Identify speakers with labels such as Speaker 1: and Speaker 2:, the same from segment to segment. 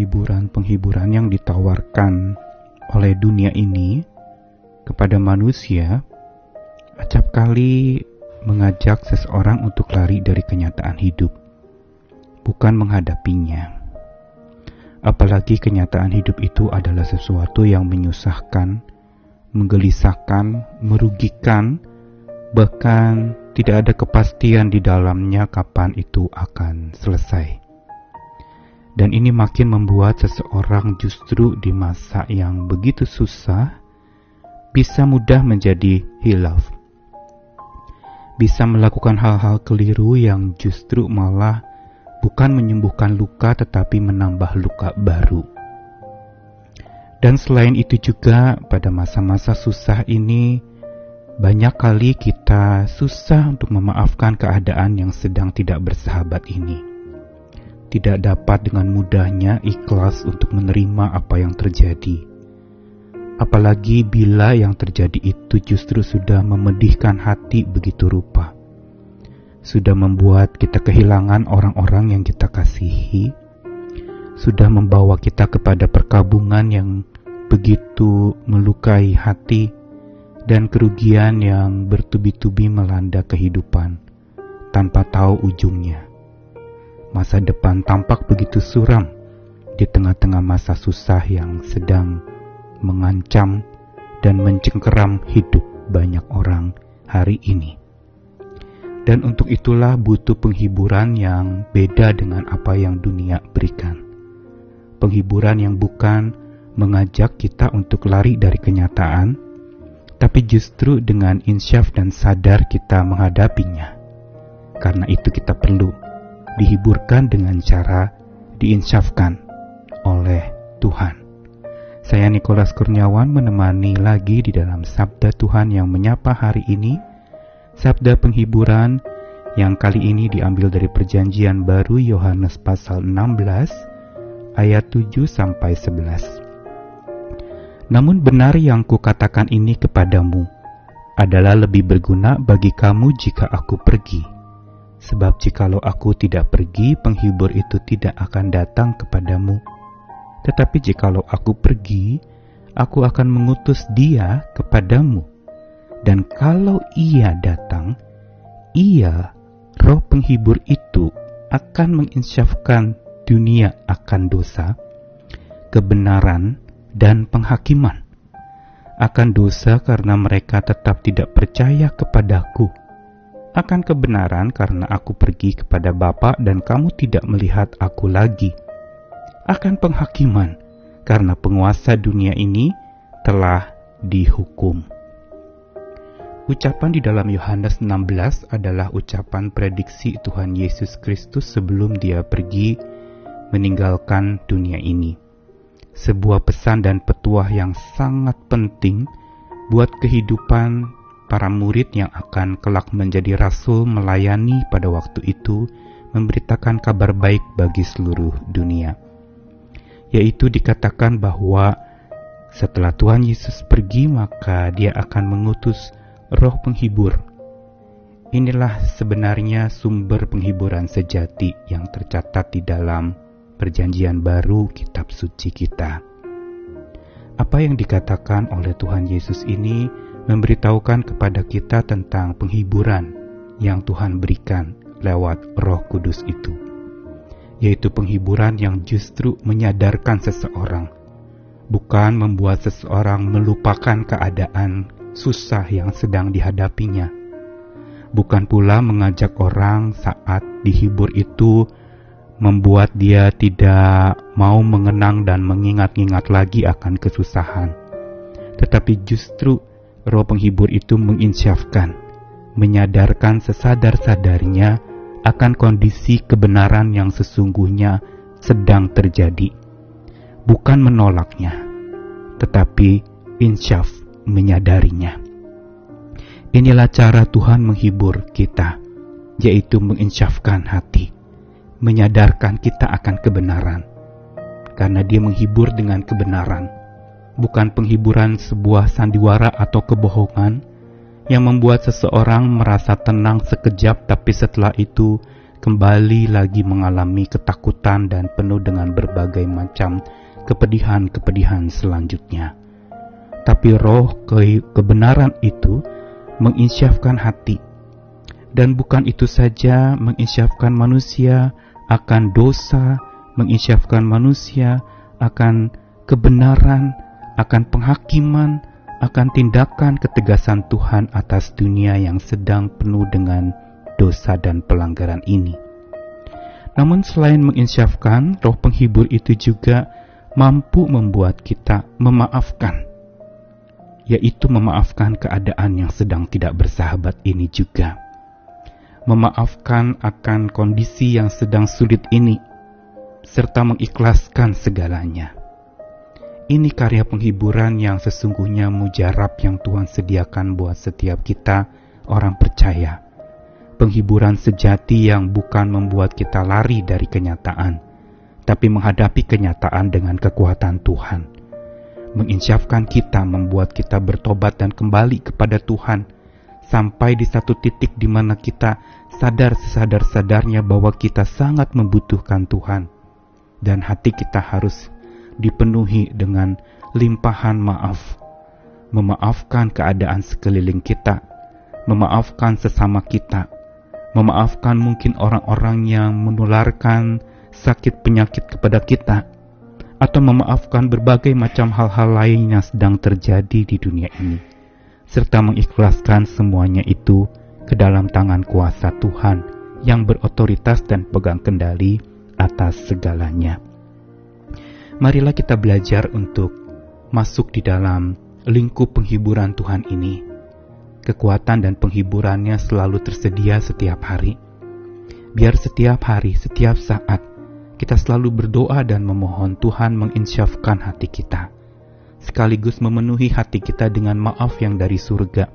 Speaker 1: penghiburan-penghiburan yang ditawarkan oleh dunia ini kepada manusia acap kali mengajak seseorang untuk lari dari kenyataan hidup, bukan menghadapinya. Apalagi kenyataan hidup itu adalah sesuatu yang menyusahkan, menggelisahkan, merugikan, bahkan tidak ada kepastian di dalamnya kapan itu akan selesai. Dan ini makin membuat seseorang justru di masa yang begitu susah bisa mudah menjadi hilaf. Bisa melakukan hal-hal keliru yang justru malah bukan menyembuhkan luka tetapi menambah luka baru. Dan selain itu juga pada masa-masa susah ini banyak kali kita susah untuk memaafkan keadaan yang sedang tidak bersahabat ini. Tidak dapat dengan mudahnya ikhlas untuk menerima apa yang terjadi. Apalagi bila yang terjadi itu justru sudah memedihkan hati begitu rupa sudah membuat kita kehilangan orang-orang yang kita kasihi, sudah membawa kita kepada perkabungan yang begitu melukai hati dan kerugian yang bertubi-tubi melanda kehidupan tanpa tahu ujungnya. Masa depan tampak begitu suram di tengah-tengah masa susah yang sedang mengancam dan mencengkeram hidup banyak orang hari ini. Dan untuk itulah butuh penghiburan yang beda dengan apa yang dunia berikan. Penghiburan yang bukan mengajak kita untuk lari dari kenyataan, tapi justru dengan insyaf dan sadar kita menghadapinya. Karena itu kita perlu dihiburkan dengan cara diinsyafkan oleh Tuhan. Saya Nikolas Kurniawan menemani lagi di dalam Sabda Tuhan yang menyapa hari ini Sabda penghiburan yang kali ini diambil dari Perjanjian Baru Yohanes pasal 16 ayat 7 sampai 11. Namun benar yang kukatakan ini kepadamu adalah lebih berguna bagi kamu jika aku pergi. Sebab jikalau aku tidak pergi, penghibur itu tidak akan datang kepadamu. Tetapi jikalau aku pergi, aku akan mengutus dia kepadamu dan kalau ia datang, ia, roh penghibur itu, akan menginsyafkan dunia akan dosa, kebenaran, dan penghakiman. Akan dosa karena mereka tetap tidak percaya kepadaku. Akan kebenaran karena aku pergi kepada Bapa dan kamu tidak melihat aku lagi. Akan penghakiman karena penguasa dunia ini telah dihukum. Ucapan di dalam Yohanes 16 adalah ucapan prediksi Tuhan Yesus Kristus sebelum dia pergi meninggalkan dunia ini. Sebuah pesan dan petuah yang sangat penting buat kehidupan para murid yang akan kelak menjadi rasul melayani pada waktu itu memberitakan kabar baik bagi seluruh dunia. Yaitu dikatakan bahwa setelah Tuhan Yesus pergi maka dia akan mengutus roh penghibur. Inilah sebenarnya sumber penghiburan sejati yang tercatat di dalam Perjanjian Baru Kitab Suci kita. Apa yang dikatakan oleh Tuhan Yesus ini memberitahukan kepada kita tentang penghiburan yang Tuhan berikan lewat Roh Kudus itu, yaitu penghiburan yang justru menyadarkan seseorang, bukan membuat seseorang melupakan keadaan susah yang sedang dihadapinya. Bukan pula mengajak orang saat dihibur itu membuat dia tidak mau mengenang dan mengingat-ingat lagi akan kesusahan. Tetapi justru roh penghibur itu menginsyafkan, menyadarkan sesadar-sadarnya akan kondisi kebenaran yang sesungguhnya sedang terjadi. Bukan menolaknya, tetapi insyaf menyadarinya. Inilah cara Tuhan menghibur kita, yaitu menginsyafkan hati, menyadarkan kita akan kebenaran. Karena dia menghibur dengan kebenaran, bukan penghiburan sebuah sandiwara atau kebohongan yang membuat seseorang merasa tenang sekejap tapi setelah itu kembali lagi mengalami ketakutan dan penuh dengan berbagai macam kepedihan-kepedihan selanjutnya. Tapi roh ke kebenaran itu menginsyafkan hati. Dan bukan itu saja menginsyafkan manusia akan dosa, menginsyafkan manusia akan kebenaran, akan penghakiman, akan tindakan ketegasan Tuhan atas dunia yang sedang penuh dengan dosa dan pelanggaran ini. Namun selain menginsyafkan, roh penghibur itu juga mampu membuat kita memaafkan yaitu memaafkan keadaan yang sedang tidak bersahabat ini juga. Memaafkan akan kondisi yang sedang sulit ini, serta mengikhlaskan segalanya. Ini karya penghiburan yang sesungguhnya mujarab yang Tuhan sediakan buat setiap kita, orang percaya. Penghiburan sejati yang bukan membuat kita lari dari kenyataan, tapi menghadapi kenyataan dengan kekuatan Tuhan menginsyafkan kita, membuat kita bertobat dan kembali kepada Tuhan, sampai di satu titik di mana kita sadar sesadar-sadarnya bahwa kita sangat membutuhkan Tuhan, dan hati kita harus dipenuhi dengan limpahan maaf, memaafkan keadaan sekeliling kita, memaafkan sesama kita, memaafkan mungkin orang-orang yang menularkan sakit penyakit kepada kita. Atau memaafkan berbagai macam hal-hal lain yang sedang terjadi di dunia ini, serta mengikhlaskan semuanya itu ke dalam tangan kuasa Tuhan yang berotoritas dan pegang kendali atas segalanya. Marilah kita belajar untuk masuk di dalam lingkup penghiburan Tuhan ini. Kekuatan dan penghiburannya selalu tersedia setiap hari. Biar setiap hari, setiap saat, kita selalu berdoa dan memohon Tuhan menginsyafkan hati kita, sekaligus memenuhi hati kita dengan maaf yang dari surga,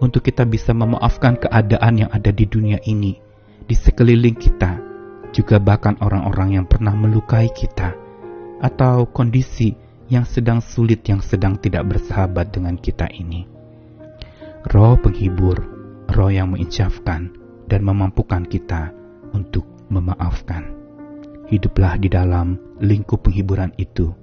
Speaker 1: untuk kita bisa memaafkan keadaan yang ada di dunia ini, di sekeliling kita, juga bahkan orang-orang yang pernah melukai kita, atau kondisi yang sedang sulit, yang sedang tidak bersahabat dengan kita ini. Roh penghibur, roh yang menginsyafkan dan memampukan kita untuk memaafkan hiduplah di dalam lingkup penghiburan itu.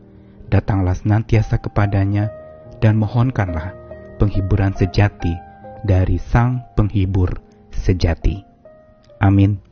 Speaker 1: Datanglah senantiasa kepadanya dan mohonkanlah penghiburan sejati dari Sang Penghibur sejati. Amin.